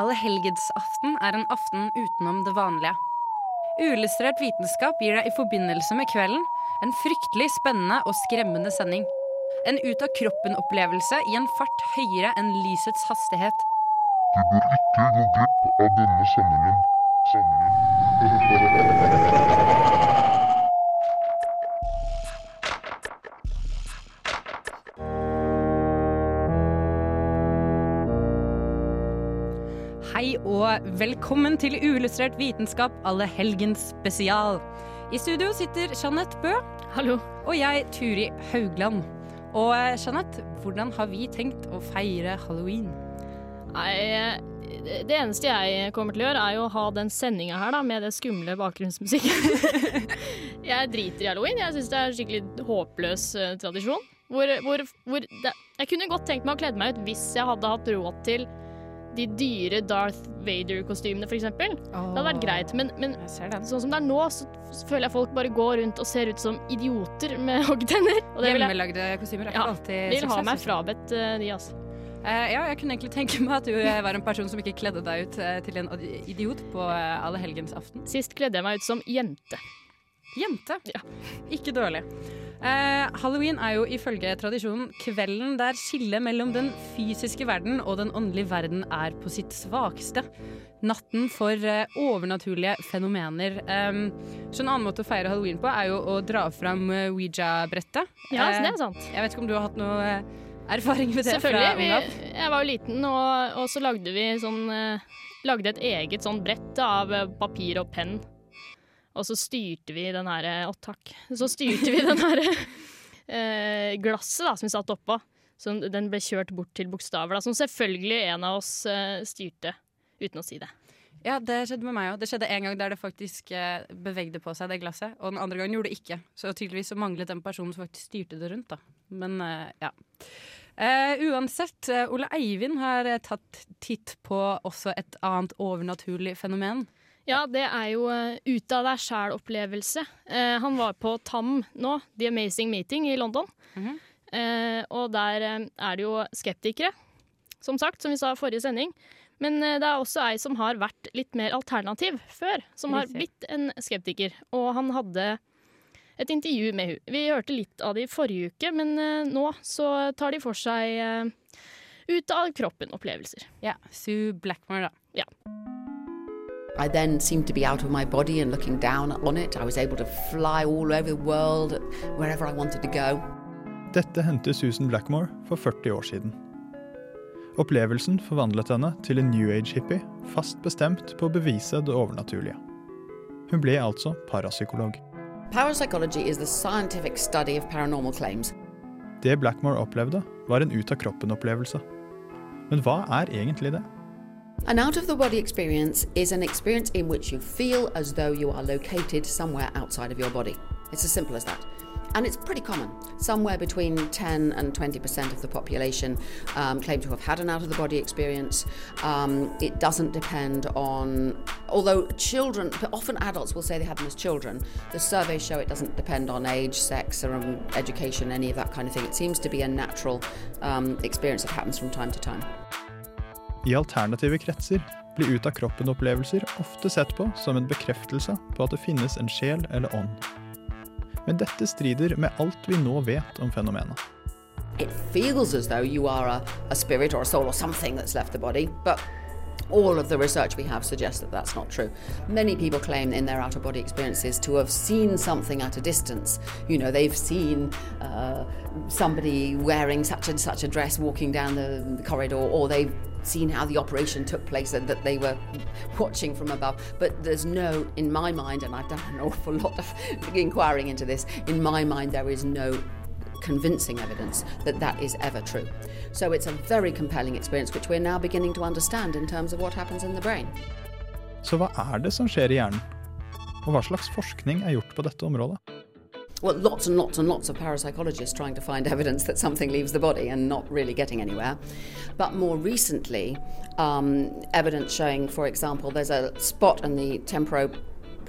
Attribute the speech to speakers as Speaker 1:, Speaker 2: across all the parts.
Speaker 1: Allehelgensaften er en aften utenom det vanlige. Uillustrert vitenskap gir deg i forbindelse med kvelden en fryktelig spennende og skremmende sending. En ut-av-kroppen-opplevelse i en fart høyere enn lysets hastighet.
Speaker 2: Du bør ikke gå glipp av denne sendingen. Sendingen.
Speaker 1: og velkommen til Uillustrert vitenskap alle helgens spesial. I studio sitter Jeanette Bø
Speaker 3: Hallo.
Speaker 1: og jeg, Turi Haugland. Og eh, Jeanette, hvordan har vi tenkt å feire halloween?
Speaker 3: Nei, det eneste jeg kommer til å gjøre, er jo å ha den sendinga her da, med det skumle bakgrunnsmusikken. jeg driter i halloween. Jeg syns det er en skikkelig håpløs eh, tradisjon. Hvor, hvor, hvor det, jeg kunne godt tenkt meg å kledd meg ut hvis jeg hadde hatt råd til de dyre Darth Vader-kostymene, f.eks. Det hadde vært greit, men, men sånn som det er nå, så føler jeg folk bare går rundt og ser ut som idioter med hoggtenner.
Speaker 1: Hjemmelagde kostymer er
Speaker 3: Ja,
Speaker 1: ikke alltid
Speaker 3: vil ha meg
Speaker 1: altså.
Speaker 3: frabedt uh, de, altså.
Speaker 1: Uh, ja, jeg kunne egentlig tenke meg at du eh, var en person som ikke kledde deg ut uh, til en idiot på uh, allehelgensaften.
Speaker 3: Sist kledde jeg meg ut som jente.
Speaker 1: Jente.
Speaker 3: Ja.
Speaker 1: Ikke dårlig. Eh, Halloween er jo ifølge tradisjonen kvelden der skillet mellom den fysiske verden og den åndelige verden er på sitt svakeste. Natten for eh, overnaturlige fenomener. Eh, så en annen måte å feire halloween på er jo å dra fram eh, Ouija-brettet.
Speaker 3: Ja,
Speaker 1: Eh,
Speaker 3: så det er sant.
Speaker 1: Jeg vet ikke om du har hatt noe eh, erfaring med det fra
Speaker 3: Selvfølgelig.
Speaker 1: Ung av?
Speaker 3: jeg var jo liten, og, og så lagde vi sånn eh, Lagde et eget sånn brett av eh, papir og penn. Og så styrte vi den her Å, takk. Så styrte vi den her eh, glasset da, som vi satt oppå. Så den ble kjørt bort til bokstaver, da, som selvfølgelig en av oss eh, styrte. Uten å si det.
Speaker 1: Ja, det skjedde med meg òg. Det skjedde en gang der det faktisk eh, bevegde på seg, det glasset. Og den andre gangen gjorde det ikke. Så tydeligvis så manglet den personen som faktisk styrte det rundt, da. Men eh, ja. Eh, uansett, eh, Ole Eivind har tatt titt på også et annet overnaturlig fenomen.
Speaker 3: Ja, det er jo uh, ut av deg sjæl-opplevelse. Eh, han var på TAM nå, The Amazing Meeting i London.
Speaker 1: Mhm.
Speaker 3: Eh, og der er det jo skeptikere, som sagt, som vi sa i forrige sending. Men det er også ei som har vært litt mer alternativ før, som har blitt en skeptiker. Og han hadde et intervju med hun. Vi hørte litt av det i forrige uke, men nå så tar de for seg ut av kroppen-opplevelser.
Speaker 1: Ja, Sue Blackmore, da.
Speaker 4: I then seemed to be out of my body and looking down on it. I was able to fly all over the world, wherever I wanted to go.
Speaker 5: Dette hendte Susan Blackmore for 40 år siden. Opplevelsen forvandlet henne til en New Age-hippie, fast bestemt på å bevise det overnaturlige. Hun ble altså parapsykolog.
Speaker 4: Parapsykologi er the scientific study of paranormal claims.
Speaker 5: Det Blackmore opplevde, var en ut-av-kroppen-opplevelse. Men hva er egentlig det?
Speaker 4: An out of the body experience is an experience in which you feel as though you are located somewhere outside of your body. It's as simple as that. And it's pretty common. Somewhere between 10 and 20% of the population um, claim to have had an out of the body experience. Um, it doesn't depend on, although children, but often adults will say they had them as children. The surveys show it doesn't depend on age, sex, or um, education, any of that kind of thing. It seems to be a natural um, experience that happens from time to time.
Speaker 5: I alternative kretser blir ut-av-kroppen-opplevelser ofte sett på som en bekreftelse på at det finnes en sjel eller ånd. Men dette strider med alt vi nå vet om fenomenet.
Speaker 4: it feels as though you are a, a spirit or a soul or something that's left the body, but all of the research we have suggests that that's not true. Many people claim in their out of body experiences to have seen something at a distance. You know, they've seen uh, somebody wearing such and such a dress walking down the, the corridor, or they've seen how the operation took place and that they were watching from above. But there's no, in my mind, and I've done an awful lot of inquiring into this, in my mind, there is no convincing evidence that that is ever true. So it's a very compelling experience, which we're now beginning to understand in terms of what happens in the brain.
Speaker 5: Så hva er det som skjer i hjernen? Og hva slags forskning er gjort på dette området?
Speaker 4: Well, lots and lots and lots of parapsychologists trying to find evidence that something leaves the body and not really getting anywhere. But more recently, um, evidence showing, for example, there's a spot in the temporo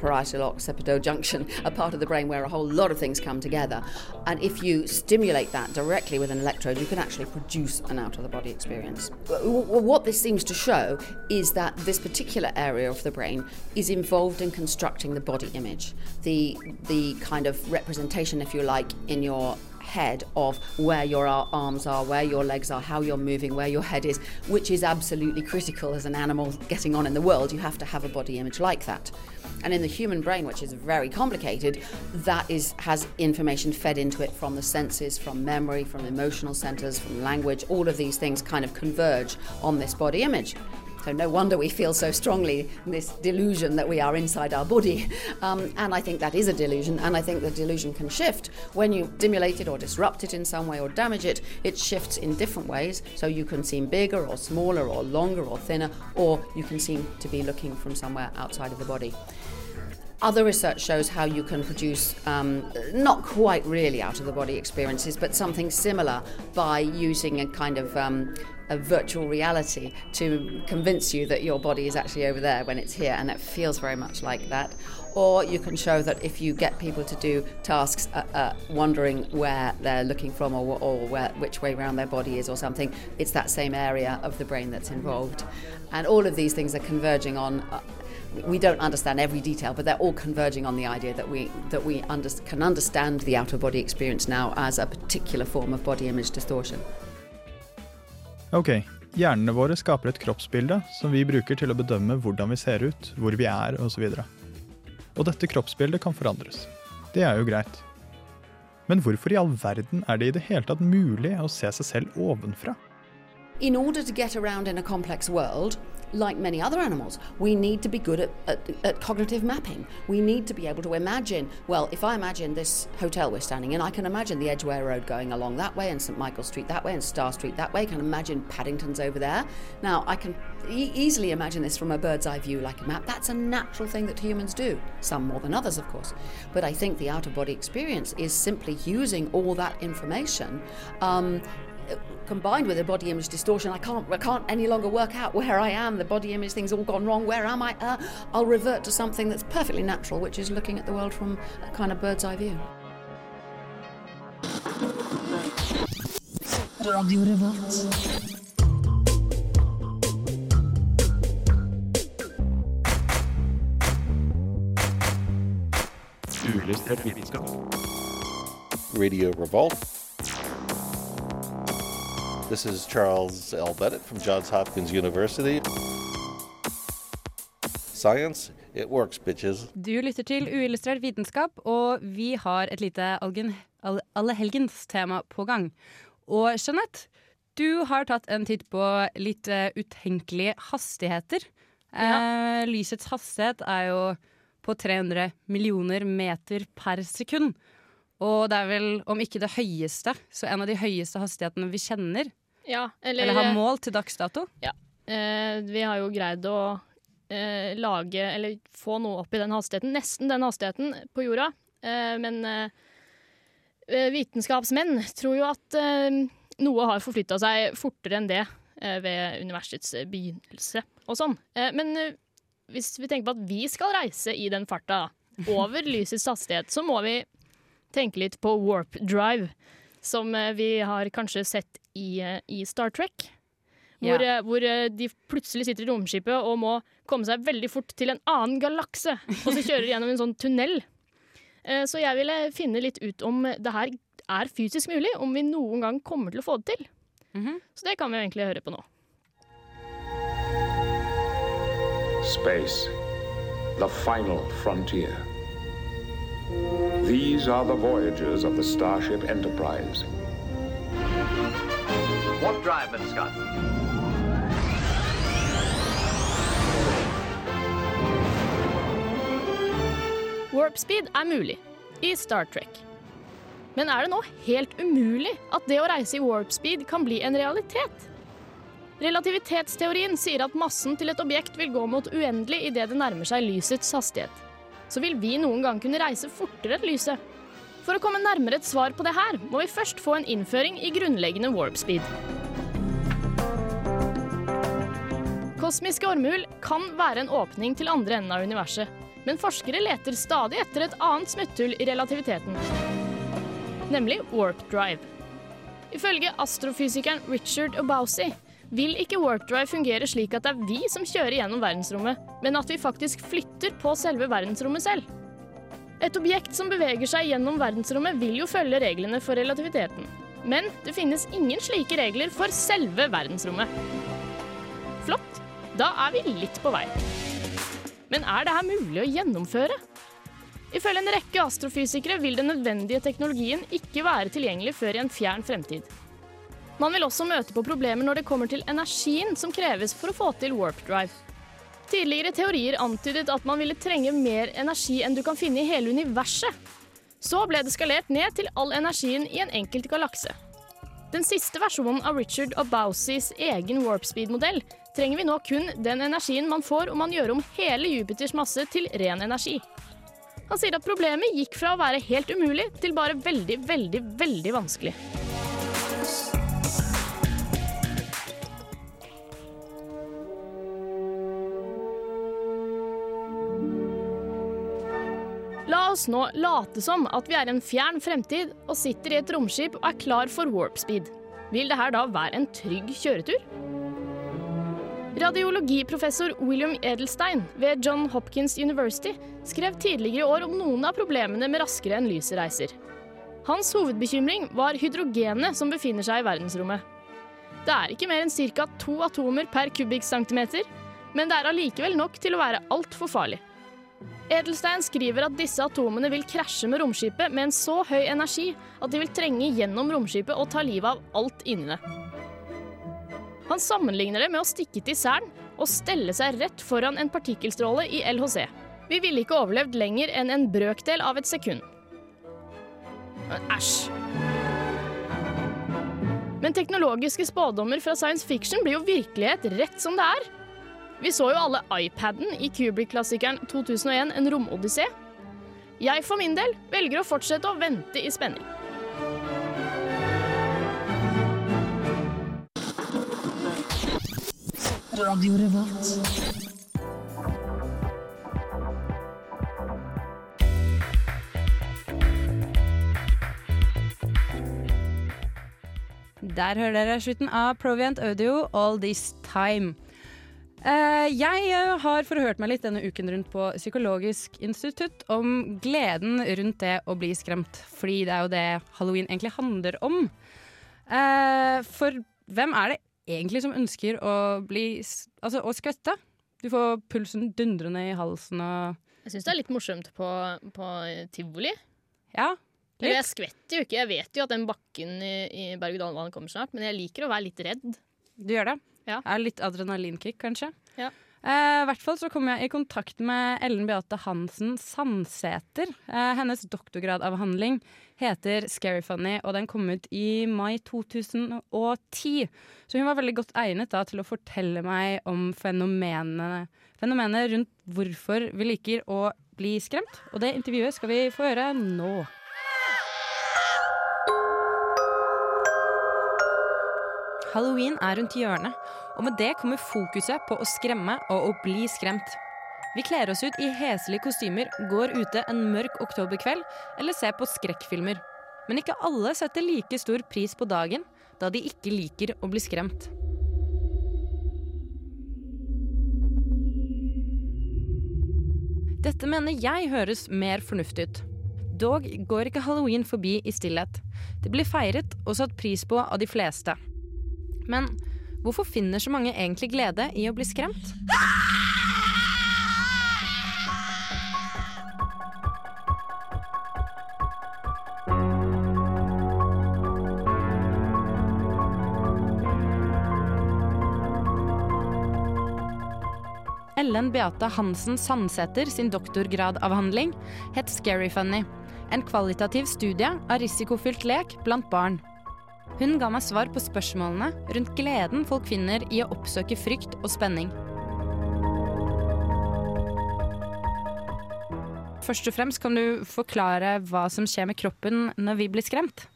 Speaker 4: parietal occipital junction, a part of the brain where a whole lot of things come together. And if you stimulate that directly with an electrode, you can actually produce an out of the body experience. What this seems to show is that this particular area of the brain is involved in constructing the body image, the the kind of representation, if you like, in your head of where your arms are, where your legs are, how you're moving, where your head is, which is absolutely critical as an animal getting on in the world. You have to have a body image like that. And in the human brain, which is very complicated, that is has information fed into it from the senses, from memory, from emotional centers, from language. All of these things kind of converge on this body image. So no wonder we feel so strongly this delusion that we are inside our body. Um, and I think that is a delusion, and I think the delusion can shift. When you stimulate it or disrupt it in some way or damage it, it shifts in different ways. So you can seem bigger or smaller or longer or thinner, or you can seem to be looking from somewhere outside of the body. Other research shows how you can produce um, not quite really out of the body experiences, but something similar by using a kind of um, a virtual reality to convince you that your body is actually over there when it's here, and it feels very much like that. Or you can show that if you get people to do tasks uh, uh, wondering where they're looking from or, or where, which way around their body is or something, it's that same area of the brain that's involved. And all of these things are converging on. We don't understand every detail, but they're all converging on the idea that we that we under, can understand the outer body experience now as a particular form of body image distortion.
Speaker 5: Ok, hjernene våre skaper et kroppsbilde som vi bruker til å bedømme hvordan vi ser ut, hvor vi er osv. Og dette kroppsbildet kan forandres. Det er jo greit. Men hvorfor i all verden er det i det hele tatt mulig å se seg selv ovenfra?
Speaker 4: In order to get around in a complex world, like many other animals, we need to be good at, at, at cognitive mapping. We need to be able to imagine, well, if I imagine this hotel we're standing in, I can imagine the Edgware Road going along that way and St Michael Street that way and Star Street that way. I can imagine Paddington's over there. Now, I can e- easily imagine this from a bird's eye view like a map. That's a natural thing that humans do, some more than others, of course. But I think the outer body experience is simply using all that information. Um, combined with a body image distortion, I can't, I can't any longer work out where I am. The body image thing's all gone wrong. Where am I? Uh, I'll revert to something that's perfectly natural, which is looking at the world from a kind of bird's eye view.
Speaker 6: Uillustrert vitenskap.
Speaker 7: Radio Revolt. This is Charles L. Bennett from Johns Hopkins University. Science, it works, bitches.
Speaker 1: Du lytter til Uillustrert vitenskap, og vi har et lite algen, all, allehelgens-tema på gang. Og Jeanette, du har tatt en titt på litt eh, utenkelige hastigheter. Eh, lysets hastighet er jo på 300 millioner meter per sekund. Og det er vel, om ikke det høyeste, så en av de høyeste hastighetene vi kjenner,
Speaker 3: Ja, eller,
Speaker 1: eller har mål til dags dato.
Speaker 3: eh, Vi har jo greid å eh, lage, eller få noe opp i den hastigheten. Nesten den hastigheten på jorda. Eh, men eh, eh, vitenskapsmenn tror jo at eh, noe har forflytta seg fortere enn det eh, ved universets begynnelse og sånn. Eh, men eh, hvis vi tenker på at vi skal reise i den farta, over lysets hastighet, så må vi tenke litt på warp drive, som eh, vi har kanskje sett i, eh, i Star Trek. Hvor,
Speaker 1: Ja.
Speaker 3: eh, hvor eh, de plutselig sitter i romskipet og må komme seg veldig fort til en annen galakse. Og så kjører de gjennom en sånn tunnel. Eh, Så jeg ville finne litt ut om det her er fysisk mulig, om vi noen gang kommer til å få det til.
Speaker 1: Mhm.
Speaker 3: Så det kan vi egentlig høre på nå.
Speaker 8: Space, the final frontier. These are the voyages of the Starship Enterprise.
Speaker 9: Warp drive, Mr. Scott.
Speaker 3: Warp speed er mulig i Star Trek. Men er det nå helt umulig at det å reise i warp speed kan bli en realitet? Relativitetsteorien sier at massen til et objekt vil gå mot uendelig idet det nærmer seg lysets hastighet. Så vil vi noen gang kunne reise fortere enn lyset. For å komme nærmere et svar på det her, må vi først få en innføring i grunnleggende warp speed. Kosmiske ormehull kan være en åpning til andre enden av universet, men forskere leter stadig etter et annet smutthull i relativiteten, nemlig warp drive. Ifølge astrofysikeren Richard Obausi vil ikke warp drive fungere slik at det er vi som kjører gjennom verdensrommet, men at vi faktisk flytter på selve verdensrommet selv. Et objekt som beveger seg gjennom verdensrommet, vil jo følge reglene for relativiteten. Men det finnes ingen slike regler for selve verdensrommet. Flott. Da er vi litt på vei. Men er det her mulig å gjennomføre? Ifølge en rekke astrofysikere vil den nødvendige teknologien ikke være tilgjengelig før i en fjern fremtid. Man vil også møte på problemer når det kommer til energien som kreves for å få til warp drive. Tidligere teorier antydet at man ville trenge mer energi enn du kan finne i hele universet. Så ble det skalert ned til all energien i en enkelt galakse. Den siste versjonen av Richard og Obausis egen warp speed-modell trenger vi nå kun den energien man får om man gjør om hele Jupiters masse til ren energi. Han sier at problemet gikk fra å være helt umulig til bare veldig, veldig, veldig vanskelig. Oss nå late som at vi er en fjern fremtid og sitter i et romskip og er klar for warp speed. Vil det her da være en trygg kjøretur? Radiologiprofessor William Edelstein ved John Hopkins University skrev tidligere i år om noen av problemene med raskere enn lyset reiser. Hans hovedbekymring var hydrogenet som befinner seg i verdensrommet. Det er ikke mer enn ca. to atomer per kubikkcentimeter, men det er allikevel nok til å være altfor farlig. Edelstein skriver at disse atomene vil krasje med romskipet med en så høy energi at de vil trenge gjennom romskipet og ta livet av alt inni det. Han sammenligner det med å stikke til Cern og stelle seg rett foran en partikkelstråle i LHC. Vi ville ikke overlevd lenger enn en brøkdel av et sekund. Æsj. Men teknologiske spådommer fra science fiction blir jo virkelighet rett som det er. Vi så jo alle iPaden i Kubrick-klassikeren 2001 En romodyssé. Jeg for min del velger å fortsette å vente i spenning.
Speaker 1: Der hører dere slutten av Proviant Audio All This Time. Eh, jeg eh, har forhørt meg litt denne uken rundt på Psykologisk institutt om gleden rundt det å bli skremt, fordi det er jo det halloween egentlig handler om. Eh, for hvem er det egentlig som ønsker å bli Altså å skvette? Du får pulsen dundrende i halsen og
Speaker 3: Jeg syns det er litt morsomt på, på tivoli.
Speaker 1: Ja,
Speaker 3: litt. jeg skvetter jo ikke. Jeg vet jo at den bakken i, i berg-og-dal-banen kommer snart, men jeg liker å være litt redd.
Speaker 1: Du gjør det?
Speaker 3: Ja.
Speaker 1: Er litt adrenalinkick, kanskje?
Speaker 3: Ja.
Speaker 1: Eh, I hvert fall så kom jeg i kontakt med Ellen Beate Hansen Sandsæter. Eh, hennes doktorgradavhandling heter Scary Funny, og den kom ut i mai 2010. Så hun var veldig godt egnet da, til å fortelle meg om fenomenene, fenomenet rundt hvorfor vi liker å bli skremt. Og det intervjuet skal vi få høre nå. Halloween er rundt hjørnet, og med det kommer fokuset på å skremme og å bli skremt. Vi kler oss ut i heslige kostymer, går ute en mørk oktoberkveld eller ser på skrekkfilmer. Men ikke alle setter like stor pris på dagen, da de ikke liker å bli skremt. Dette mener jeg høres mer fornuftig ut. Dog går ikke halloween forbi i stillhet. Det blir feiret og satt pris på av de fleste. Men hvorfor finner så mange egentlig glede i å bli skremt? Ellen Beate Hansen Sandsæter sin doktorgradavhandling het Scary Funny. En kvalitativ studie av risikofylt lek blant barn. Hun ga meg svar på spørsmålene rundt gleden folk finner i å oppsøke frykt og spenning. Først og fremst kan du forklare hva som skjer med kroppen når vi blir skremt?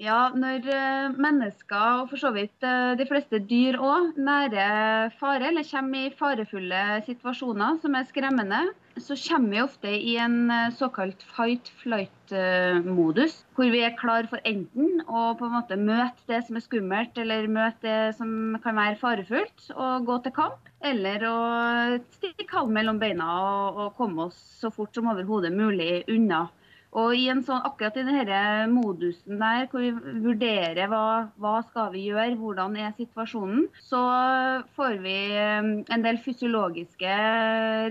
Speaker 9: Ja, når eh, mennesker, og for så vidt eh, de fleste dyr òg, nærer fare eller kommer i farefulle situasjoner som er skremmende, så kommer vi ofte i en eh, såkalt fight-flight-modus. Hvor vi er klar for enten å på en måte møte det som er skummelt, eller møte det som kan være farefullt, og gå til kamp. Eller å stikke halen mellom beina og, og komme oss så fort som overhodet mulig unna. Og i en sånn, akkurat i denne modusen der, hvor vi vurderer hva, hva skal vi gjøre, hvordan er situasjonen, så får vi eh, en del fysiologiske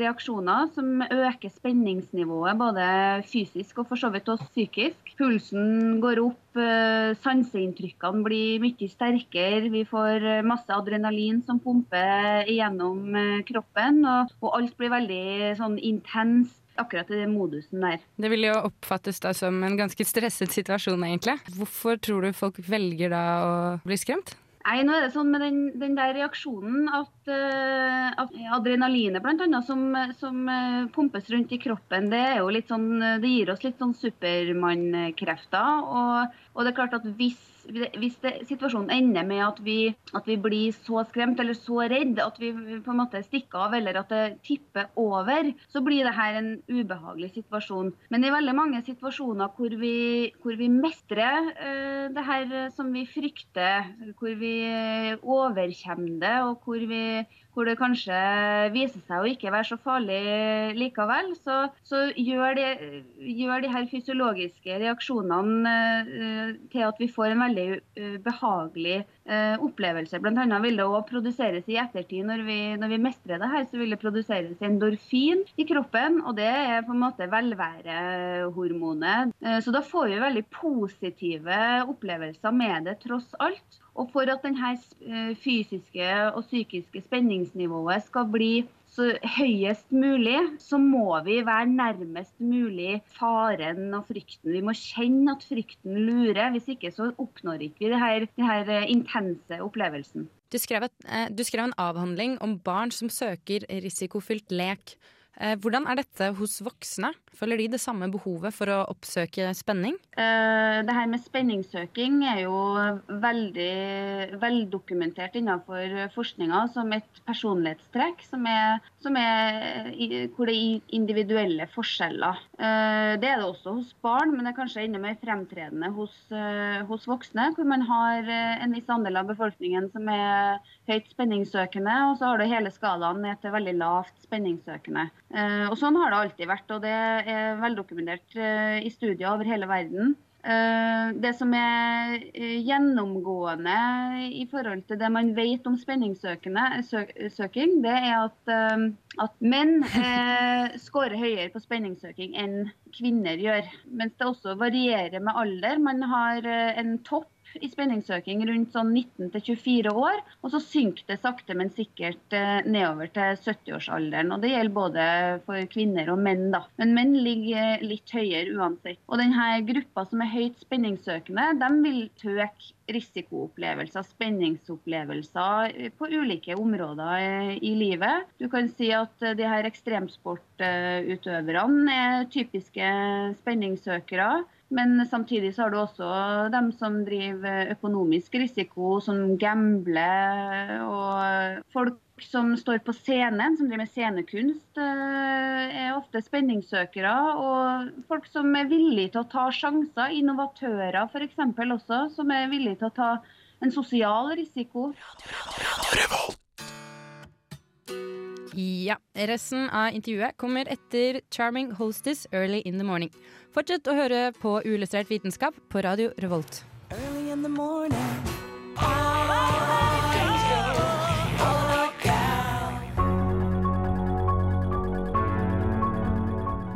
Speaker 9: reaksjoner som øker spenningsnivået både fysisk og for så vidt også psykisk. Pulsen går opp, eh, sanseinntrykkene blir mye sterkere, vi får masse adrenalin som pumper gjennom eh, kroppen, og, og alt blir veldig sånn intenst akkurat i den modusen der.
Speaker 1: Det vil jo oppfattes da som en ganske stresset situasjon, egentlig. Hvorfor tror du folk velger da å bli skremt?
Speaker 9: Nei, nå er det sånn med den, den der reaksjonen at, uh, at adrenalinet annet, som, som uh, pumpes rundt i kroppen, det, er jo litt sånn, det gir oss litt sånn supermannkrefter. Og, og det er klart at hvis hvis det, situasjonen ender med at vi, at vi, blir så skremt eller så redd at vi på en måte stikker av eller at det tipper over, så blir det her en ubehagelig situasjon. Men i veldig mange situasjoner hvor vi, hvor vi mestrer uh, det her som vi frykter, hvor vi overkommer det, og hvor vi hvor det kanskje viser seg å ikke være så farlig likevel, så, så gjør, de, gjør, de, her fysiologiske reaksjonene uh, til at vi får en veldig uh, behagelig uh, opplevelse. Annet vil det òg produseres i ettertid når vi, når vi, mestrer det her, så vil det produseres endorfin i kroppen, og det er på en måte velværehormonet. Så da får vi veldig positive opplevelser med det, tross alt. Og for at denne eh, fysiske og psykiske spenningsnivået skal bli så høyest mulig, så må vi være nærmest mulig faren og frykten. Vi må kjenne at frykten lurer. Hvis ikke så oppnår ikke vi denne eh, intense opplevelsen.
Speaker 1: Du skrev, et, eh, du skrev en avhandling om barn som søker risikofylt lek. Eh, hvordan er dette hos voksne? Føler de det samme behovet for å oppsøke spenning?
Speaker 9: Eh, det her med spenningssøking er jo veldig veldokumentert innenfor forskninga som et personlighetstrekk som er, som er, hvor det er individuelle forskjeller. Eh, det er det også hos barn, men det er kanskje enda mer fremtredende hos, hos voksne, hvor man har en viss andel av befolkningen som er høyt spenningssøkende, og så har du hele skalaen ned til veldig lavt spenningssøkende. Eh, og Sånn har det alltid vært, og det er veldokumentert eh, i studier over hele verden. Eh, det som er gjennomgående i forhold til det man vet om spenningssøking, det er at, at menn scorer høyere på spenningssøking enn kvinner gjør. Mens det også varierer med alder. Man har en topp i spenningsøking rundt sånn 19 24 år. Og så synker det sakte, men sikkert eh, nedover til 70-årsalderen. Og det gjelder både for kvinner og menn, da. Men menn ligger litt høyere uansett. Og denne gruppa som er høyt spenningssøkende, de vil tøke risikoopplevelser, spenningsopplevelser på ulike områder eh, i livet. Du kan si at de her ekstremsportutøverne er typiske spenningssøkere. Men samtidig så har du også dem som driver økonomisk risiko, som gambler. Og folk som står på scenen, som driver med scenekunst, eh, er ofte spenningssøkere. Og folk som er villige til å ta sjanser, innovatører f.eks. også, som er villige til å ta en sosial risiko.
Speaker 1: Ja. Resten av intervjuet kommer etter 'Charming Hostess Early in the Morning'. Fortsett å høre på Uillustrert vitenskap på Radio Revolt. Early in the morning.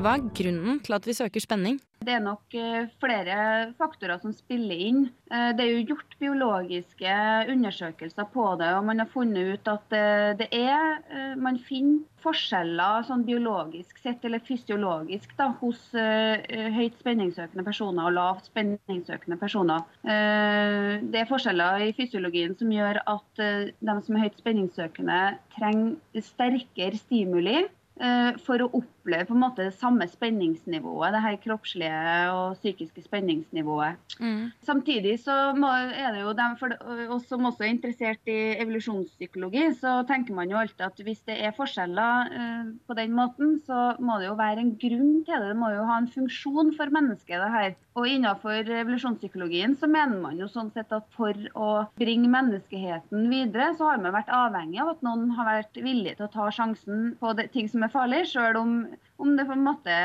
Speaker 1: Hva er grunnen til at vi søker spenning?
Speaker 9: Det er nok eh, flere faktorer som spiller inn. Eh, Det er jo gjort biologiske undersøkelser på det, og man har funnet ut at eh, det er Man finner forskjeller sånn biologisk sett, eller fysiologisk, da, hos høyt spenningssøkende personer og lavt spenningssøkende personer. Det er forskjeller i fysiologien som gjør at de som er høyt spenningssøkende, trenger sterkere stimuli for å oppleve på en måte det samme spenningsnivået, det her kroppslige og psykiske spenningsnivået. Samtidig så er det jo dem for oss som også er interessert i evolusjonspsykologi, så tenker man jo alltid at hvis det er forskjeller eh, på den måten, så må det jo være en grunn til det. Det må jo ha en funksjon for mennesket, det her. Og innenfor evolusjonspsykologien så mener man jo sånn sett at for å bringe menneskeheten videre, så har man vært avhengig av at noen har vært villig til å ta sjansen på det, ting som er farlig, sjøl om om det på en måte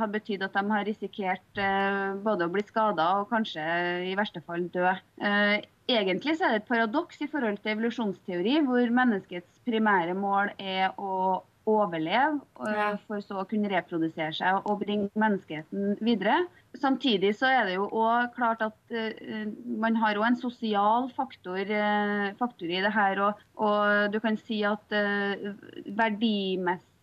Speaker 9: har betydd at de har risikert eh, både å bli skada og kanskje i verste fall dø. Eh, egentlig så er det et paradoks i forhold til evolusjonsteori, hvor menneskets primære mål er å overleve, eh, for så å kunne reprodusere seg og bringe menneskeheten videre. Samtidig så er det jo også klart at man har jo en sosial faktor, faktor i det her. Og, og du kan si at eh,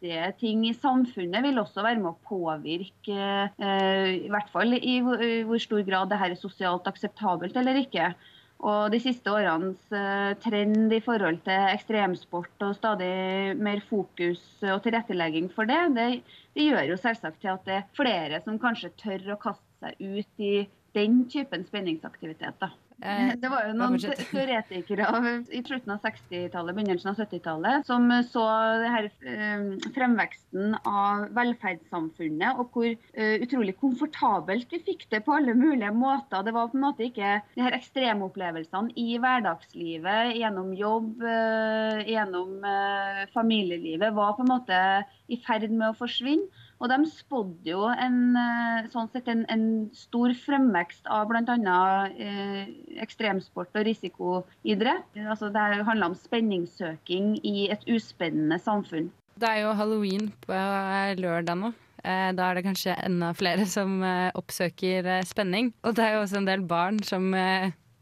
Speaker 9: verdimessige ting i samfunnet vil også være med å påvirke eh, i hvert fall i hvor, stor grad det her er sosialt akseptabelt eller ikke. Og de siste årenes eh, trend i forhold til ekstremsport og stadig mer fokus og tilrettelegging for det, det, det gjør jo selvsagt til at det er flere som kanskje tør å kaste seg ut i den typen spenningsaktivitet. da.
Speaker 1: Eh,
Speaker 9: Det var jo noen teoretikere av, i slutten av 60-tallet, begynnelsen av 70-tallet, som så det her, eh, fremveksten av velferdssamfunnet, og hvor eh, utrolig komfortabelt vi fikk det på alle mulige måter. Det var på en måte ikke de her ekstremopplevelsene i hverdagslivet, gjennom jobb, eh, gjennom eh, familielivet, var på en måte i ferd med å forsvinne. Og de spådde jo en, eh, sånn sett en, en stor fremvekst av bl.a. Eh, ekstremsport og risikoidrett. Altså det handla om spenningssøking i et uspennende samfunn.
Speaker 1: Det er jo halloween på eh, lørdag nå. Eh, Da er det kanskje enda flere som oppsøker spenning. Og det er jo også en del barn som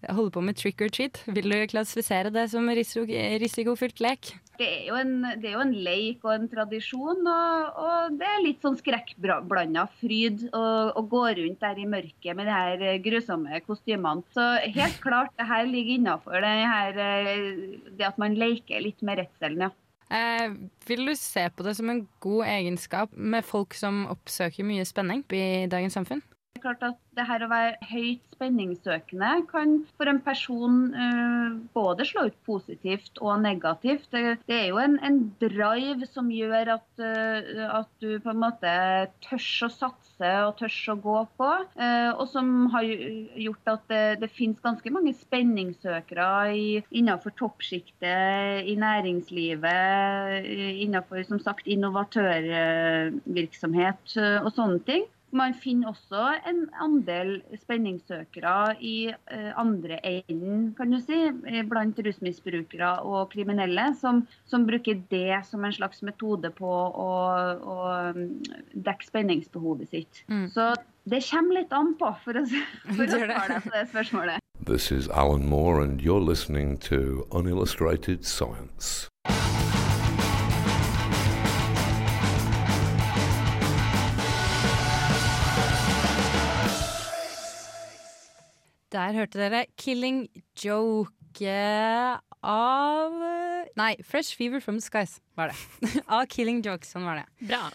Speaker 1: holder på med trick or treat. Vil du klassifisere det som risiko, risikofylt lek?
Speaker 9: Det er, jo en, det er jo en leik og en tradisjon, og, og det er litt sånn skrekkblanda fryd å, gå rundt der i mørket med de her eh, grusomme kostymene. Så helt klart, det her ligger innafor det, her, eh, det at man leker litt med redselen, ja.
Speaker 1: Eh, vil du se på det som en god egenskap med folk som oppsøker mye spenning i dagens samfunn?
Speaker 9: Er klart at det her å være høyt spenningssøkende kan for en person eh, både slå ut positivt og negativt. Det, det er jo en, en drive som gjør at, uh, at du på en måte tørs å satse og tørs å gå på. eh, og som har gjort at det, det finnes ganske mange spenningssøkere innenfor toppsjiktet i næringslivet, innenfor som sagt innovatørvirksomhet eh, og sånne ting. Man finner også en andel spenningssøkere i eh, andre enden, kan du si, eh, blant rusmisbrukere og kriminelle, som, som bruker det som en slags metode på å, å mm, dekke spenningsbehovet sitt. Så det kommer litt an på, for å, for å svare deg på det spørsmålet.
Speaker 8: This is Alan Moore, and you're listening to Unillustrated Science.
Speaker 1: Der hørte dere 'Killing Joke' av Nei, 'Fresh Fever from the Skies' var det. av 'Killing Joke'. Sånn var det.
Speaker 3: Bra.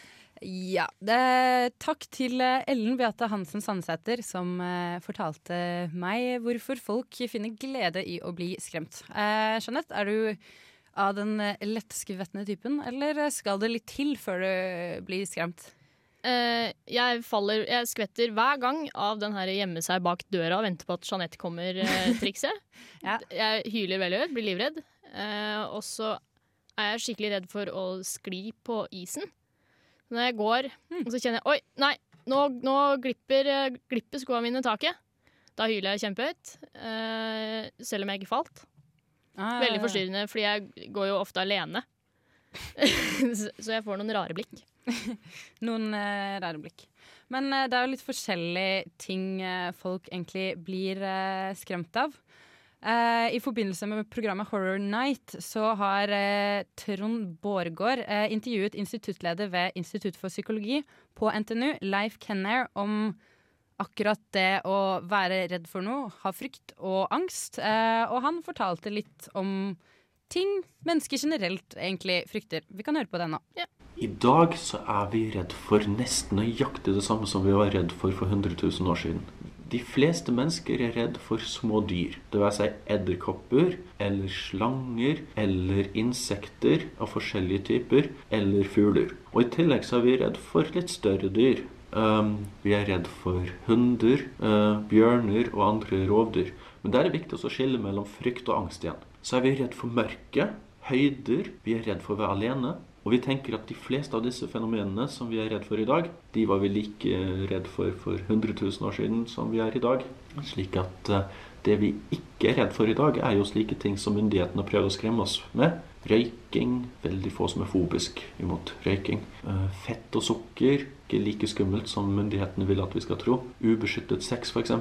Speaker 1: Ja, det, Takk til eh, Ellen Beate Hansen Sandsæter, som eh, fortalte meg hvorfor folk finner glede i å bli skremt. Eh, Jeanette, er du av den eh, lettskvettende typen, eller skal det litt til før du blir skremt?
Speaker 3: Eh, jeg faller, jeg skvetter hver gang av den her gjemme seg bak døra og vente på at Jeanette kommer-trikset. Jeg hyler veldig høyt, blir livredd. Eh, og så er jeg skikkelig redd for å skli på isen. Når jeg går, og så kjenner jeg Oi, nei, nå, nå glipper, eh, glipper skoene mine taket. Da hyler jeg kjempehøyt, eh, selv om jeg ikke falt.
Speaker 1: Ah,
Speaker 3: Veldig forstyrrende, fordi jeg går jo ofte alene. så jeg får noen rare blikk.
Speaker 1: Noen eh, rare blikk. Men eh, det er jo litt forskjellige ting eh, folk egentlig blir eh, skremt av. Eh, I forbindelse med programmet Horror Night så har eh, Trond Bårgård intervjuet instituttleder ved Institutt for psykologi på NTNU, Leif Kenner, om akkurat det å være redd for noe, ha frykt og angst. Og han fortalte litt om ting mennesker generelt egentlig frykter. Vi kan høre på den nå.
Speaker 10: I dag så er vi redd for nesten nøyaktig det samme som vi var redd for for 100 000 år siden. De fleste mennesker er redd for små dyr. Det vil si edderkopper, eller slanger, eller insekter av forskjellige typer, eller fugler. Og i tillegg så er vi redd for litt større dyr. Um, vi er redd for hunder, uh, bjørner og andre rovdyr. Men der er det viktig å skille mellom frykt og angst igjen. Så er vi redd for mørket, høyder, vi er redd for å være alene. Og vi tenker at de fleste av disse fenomenene som vi er redd for i dag, de var vi like redd for for 100 000 år siden som vi er i dag. Slik at eh, det vi ikke er redd for i dag, er jo slike ting som myndighetene prøver å skremme oss med. Røyking. Veldig få som er fobisk imot røyking. Eh, Fett og sukker. Ikke like skummelt som myndighetene vil at vi skal tro. Ubeskyttet sex, f.eks.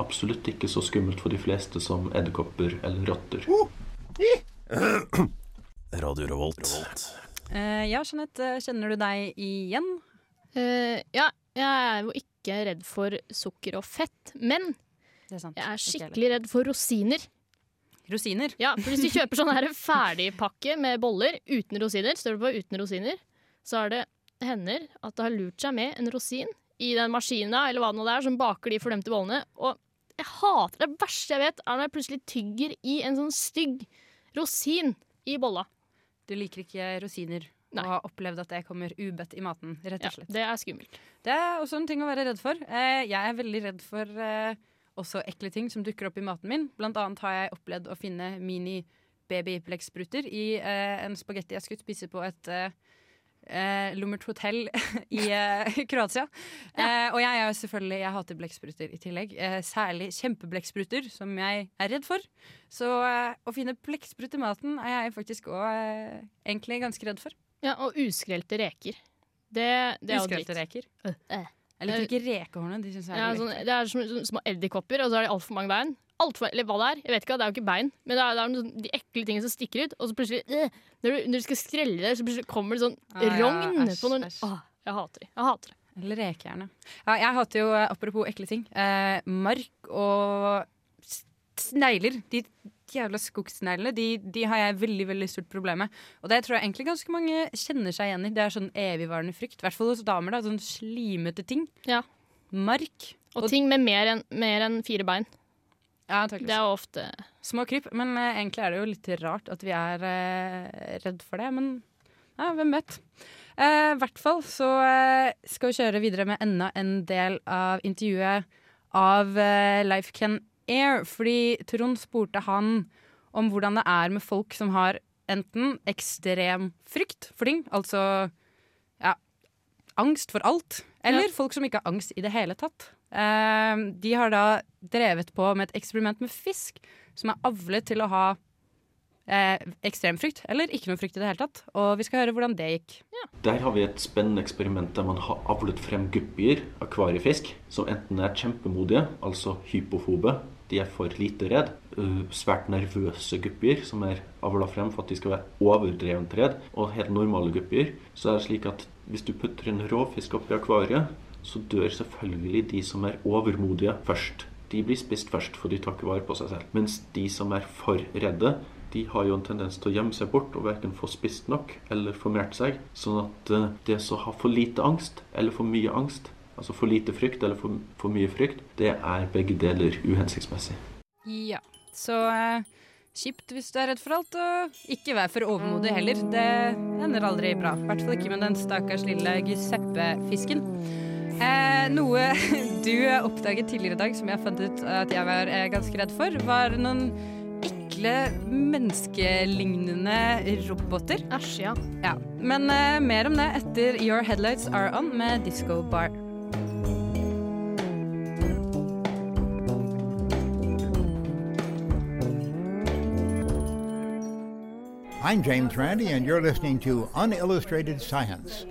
Speaker 10: Absolutt ikke så skummelt for de fleste som edderkopper eller rotter.
Speaker 11: Radio Revolt.
Speaker 1: Uh, ja, Jeanette, kjenner du deg igjen?
Speaker 3: Uh, ja, jeg er jo ikke redd for sukker og fett, men
Speaker 1: Det er sant.
Speaker 3: jeg er skikkelig redd for rosiner.
Speaker 1: Rosiner?
Speaker 3: Ja, for Hvis du kjøper sånn her ferdigpakke med boller uten rosiner, står det på uten rosiner, så er det hender at det har lurt seg med en rosin i den maskina eller hva det nå er, som baker de fordømte bollene. Og jeg hater det verste jeg vet, er når jeg plutselig tygger i en sånn stygg rosin i bolla.
Speaker 1: Du liker ikke rosiner Nei. og har opplevd at det kommer ubedt i maten, rett og slett.
Speaker 3: Ja, det er skummelt.
Speaker 1: Det er også en ting å være redd for. Eh, jeg er veldig redd for eh, også ekle ting som dukker opp i maten min. Blant annet har jeg opplevd å finne mini babyplekkspruter i eh, en spagetti jeg skulle spise på et eh, lummert hotell i eh, Kroatia. Eh, og jeg er selvfølgelig Jeg hater blekkspruter i tillegg. Eh, særlig kjempeblekkspruter, som jeg er redd for. Så eh, å finne blekksprut i maten er jeg faktisk òg egentlig ganske redd for.
Speaker 3: Ja, og uskrelte reker. Det, det er jo dritt.
Speaker 1: Uskrelte reker.
Speaker 3: Uh.
Speaker 1: Jeg liker ikke rekehårene. De synes jeg er
Speaker 3: Ja, sånn, det er som, som små edderkopper, og så er de altfor mange bein. Alt for, eller hva det er. Jeg vet ikke, det er jo ikke bein. Men det er, det er noen, sånn- de ekle tingene som stikker ut. Og så plutselig øh, når, du, når du skal skrelle det, så plutselig kommer det sånn
Speaker 1: Ah, ja,
Speaker 3: rogn
Speaker 1: æsj,
Speaker 3: på noen
Speaker 1: æsj.
Speaker 3: Åh, Jeg hater det. Jeg hater det.
Speaker 1: Eller rekehjerne. Ja, jeg hater jo, eh, apropos ekle ting, eh, mark og snegler. De jævla skogsneglene, de, de har jeg veldig veldig stort problem med. Og det tror jeg egentlig ganske mange kjenner seg igjen i. Det er sånn evigvarende frykt. I hvert fall hos damer. da, Sånn slimete ting.
Speaker 3: Ja.
Speaker 1: Mark.
Speaker 3: Og ting med mer enn mer enn fire bein.
Speaker 1: Ja,
Speaker 3: Det er ofte
Speaker 1: Små kryp. Men uh, egentlig er det jo litt rart at vi er uh, redd for det. Men ja, hvem vet. Eh, I hvert fall så eh, skal vi kjøre videre med enda en del av intervjuet av Life Can Air. Fordi Trond spurte han om hvordan det er med folk som har enten ekstrem frykt for ting, altså ja, angst for alt, eller folk som ikke har angst i det hele tatt. Eh, de har da drevet på med et eksperiment med fisk som er avlet til å ha eh, ekstrem frykt, eller ikke noe frykt i det hele tatt. Og vi skal høre hvordan det gikk.
Speaker 10: Der har vi et spennende eksperiment der man har avlet frem guppier, akvariefisk, som enten er kjempemodige, altså hypofobe, de er for lite redd, øh, svært nervøse guppier, som er avla frem for at de skal være overdrevent redd, og helt normale guppier. Så er det slik at hvis du putter en råfisk oppi akvariet, så dør selvfølgelig de som er overmodige først. De blir spist først, for de tar ikke vare på seg selv. Mens de som er for redde, de har jo en tendens til å gjemme seg bort og verken få spist nok eller formert seg. Sånn at eh, det som har for lite angst eller for mye angst, altså for lite frykt eller for, for mye frykt, det er begge deler uhensiktsmessig.
Speaker 1: Ja, så eh, kjipt hvis du er redd for alt, og ikke vær for overmodig heller. Det ender aldri bra. I hvert fall ikke med den stakkars lille Giuseppe-fisken. Eh, noe du oppdaget tidligere i dag som jeg fant ut at jeg var eh, ganske redd for, var noen ekle menneskelignende roboter.
Speaker 3: Æsj, ja.
Speaker 1: ja. Men eh, mer om det etter Your Headlights Are On med Disco Bar.
Speaker 11: I'm James Randi, and you're listening to Unillustrated Science.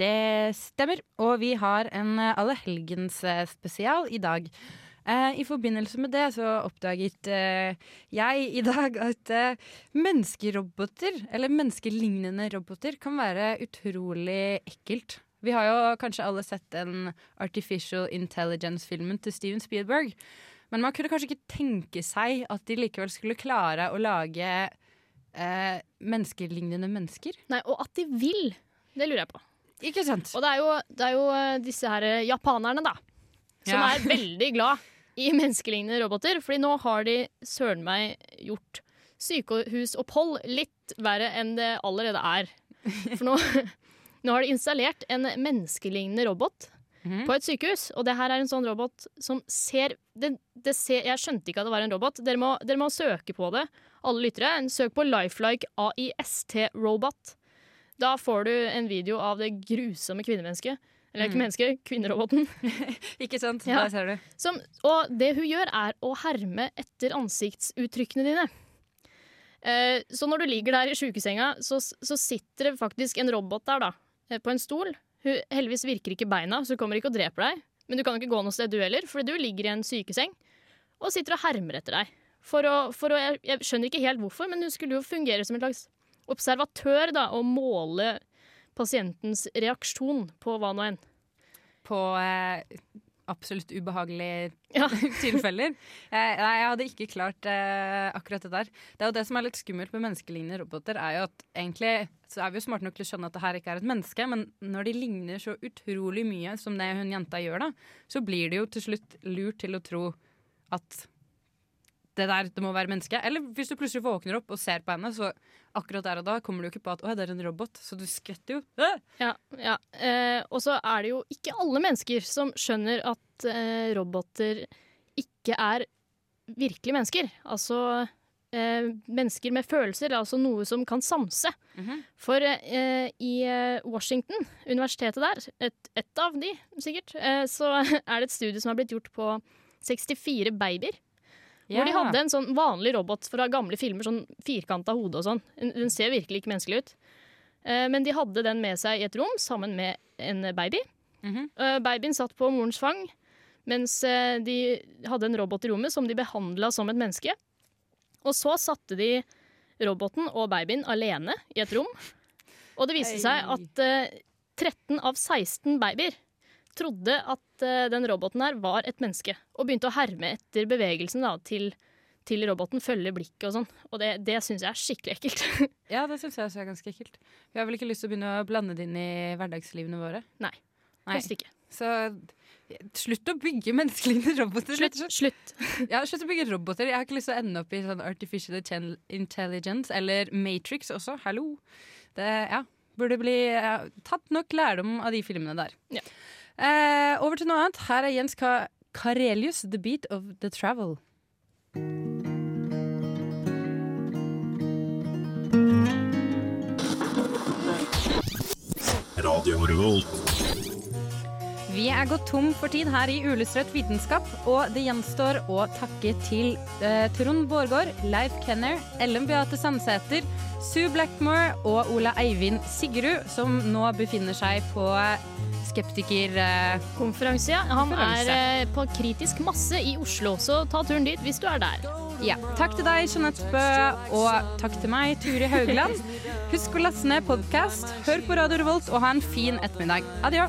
Speaker 1: Det stemmer, og vi har en eh, allehelgens-spesial i dag. Eh, I forbindelse med det så oppdaget eh, jeg i dag at eh, menneskeroboter, eller menneskelignende roboter, kan være utrolig ekkelt. Vi har jo kanskje alle sett den Artificial Intelligence-filmen til Steven Spielberg. Men man kunne kanskje ikke tenke seg at de likevel skulle klare å lage eh, menneskelignende mennesker.
Speaker 3: Nei, og at de vil, det lurer jeg på.
Speaker 1: Ikke sant?
Speaker 3: Og det er jo, det er jo eh, disse her eh, japanerne, da. Som
Speaker 1: Ja.
Speaker 3: er veldig glad i menneskelignende roboter. Fordi nå har de søren meg gjort sykehusopphold litt verre enn det allerede er. For nå, nå har de installert en menneskelignende robot
Speaker 1: Mhm.
Speaker 3: på et sykehus. Og det her er en sånn robot som ser, det, det ser Jeg skjønte ikke at det var en robot. Dere må, dere må søke på det, alle lyttere. Søk på Lifelike AIST-robot. Da får du en video av det grusomme kvinnemennesket. Eller ikke
Speaker 1: Mm.
Speaker 3: menneske, kvinneroboten.
Speaker 1: Ikke sant?
Speaker 3: Ja.
Speaker 1: Der ser du.
Speaker 3: Som, og det hun gjør, er å herme etter ansiktsuttrykkene dine. Eh, så når du ligger der i sjukesenga, så, så sitter det faktisk en robot der, da. eh, På en stol. Hun, heldigvis virker ikke beina, så hun kommer ikke og dreper deg. Men du kan ikke gå noe sted, du heller, fordi du ligger i en sykeseng og sitter og hermer etter deg. For å, for å, jeg, jeg skjønner ikke helt hvorfor, men hun skulle jo fungere som en slags observatør da, og måle pasientens reaksjon på hva nå enn.
Speaker 1: På eh, absolutt ubehagelige tilfeller. Eh, nei, jeg hadde ikke klart eh, akkurat det der. Det er jo det som er litt skummelt med menneskelignende roboter, er jo at egentlig så er vi jo smarte nok til å skjønne at det her ikke er et menneske, men når de ligner så utrolig mye som det hun jenta gjør, da, så blir det jo til slutt lurt til å tro at det der det må være menneske. Eller hvis du plutselig våkner opp og ser på henne, så akkurat der og da kommer du ikke på at å, det er en robot, så du skvetter jo. Øh!
Speaker 3: Ja, ja. Eh, og så er det jo ikke alle mennesker som skjønner at eh, roboter ikke er virkelige mennesker. Altså eh, mennesker med følelser, altså noe som kan sanse. For eh, i eh, Washington, universitetet der, et, et av de sikkert, eh, så er det et studie som har blitt gjort på 64 babyer. Hvor de hadde en sånn vanlig robot fra gamle filmer, sånn firkanta hode og sånn. Den ser virkelig ikke menneskelig ut. Eh, Men de hadde den med seg i et rom sammen med en baby. Eh, Babyen satt på morens fang, mens eh, de hadde en robot i rommet som de behandla som et menneske. Og så satte de roboten og babyen alene i et rom. Og det viste seg at eh, 13 av 16 babyer trodde at eh, den roboten her var et menneske, og begynte å herme etter bevegelsen da, til, til roboten, følge blikket og sånn. Og det, det syns jeg er skikkelig ekkelt.
Speaker 1: Ja, det syns jeg også er ganske ekkelt. Vi har vel ikke lyst til å begynne å blande det inn i hverdagslivene våre?
Speaker 3: Nei. Helst ikke.
Speaker 1: Så slutt å bygge menneskelige roboter.
Speaker 3: Slutt,
Speaker 1: slutt. Ja, slutt å bygge roboter. Jeg har ikke lyst til å ende opp i sånn artificial intelligence eller Matrix også. Hallo. Det ja, burde bli ja, tatt nok lærdom av de filmene der. Eh, over til noe annet. Her er Jens Ka Karelius, 'The Beat of the Travel'.
Speaker 12: Radio Revolt.
Speaker 1: Vi er gått tom for tid her i Uillustrert vitenskap, og det gjenstår å takke til eh, Trond Bårgård, Leif Kenner, Ellen Beate Sandsæter, Sue Blackmore og Ola Eivind Sigrud, som nå befinner seg på skeptikerkonferanse.
Speaker 3: Konferanse, ja. Han er eh, på kritisk masse i Oslo, så ta turen dit hvis du er der.
Speaker 1: Ja. Takk til deg, Jeanette Bø, og takk til meg, Turi Haugland. Husk å laste ned podkast, hør på Radio Revolt og ha en fin ettermiddag. Adjø.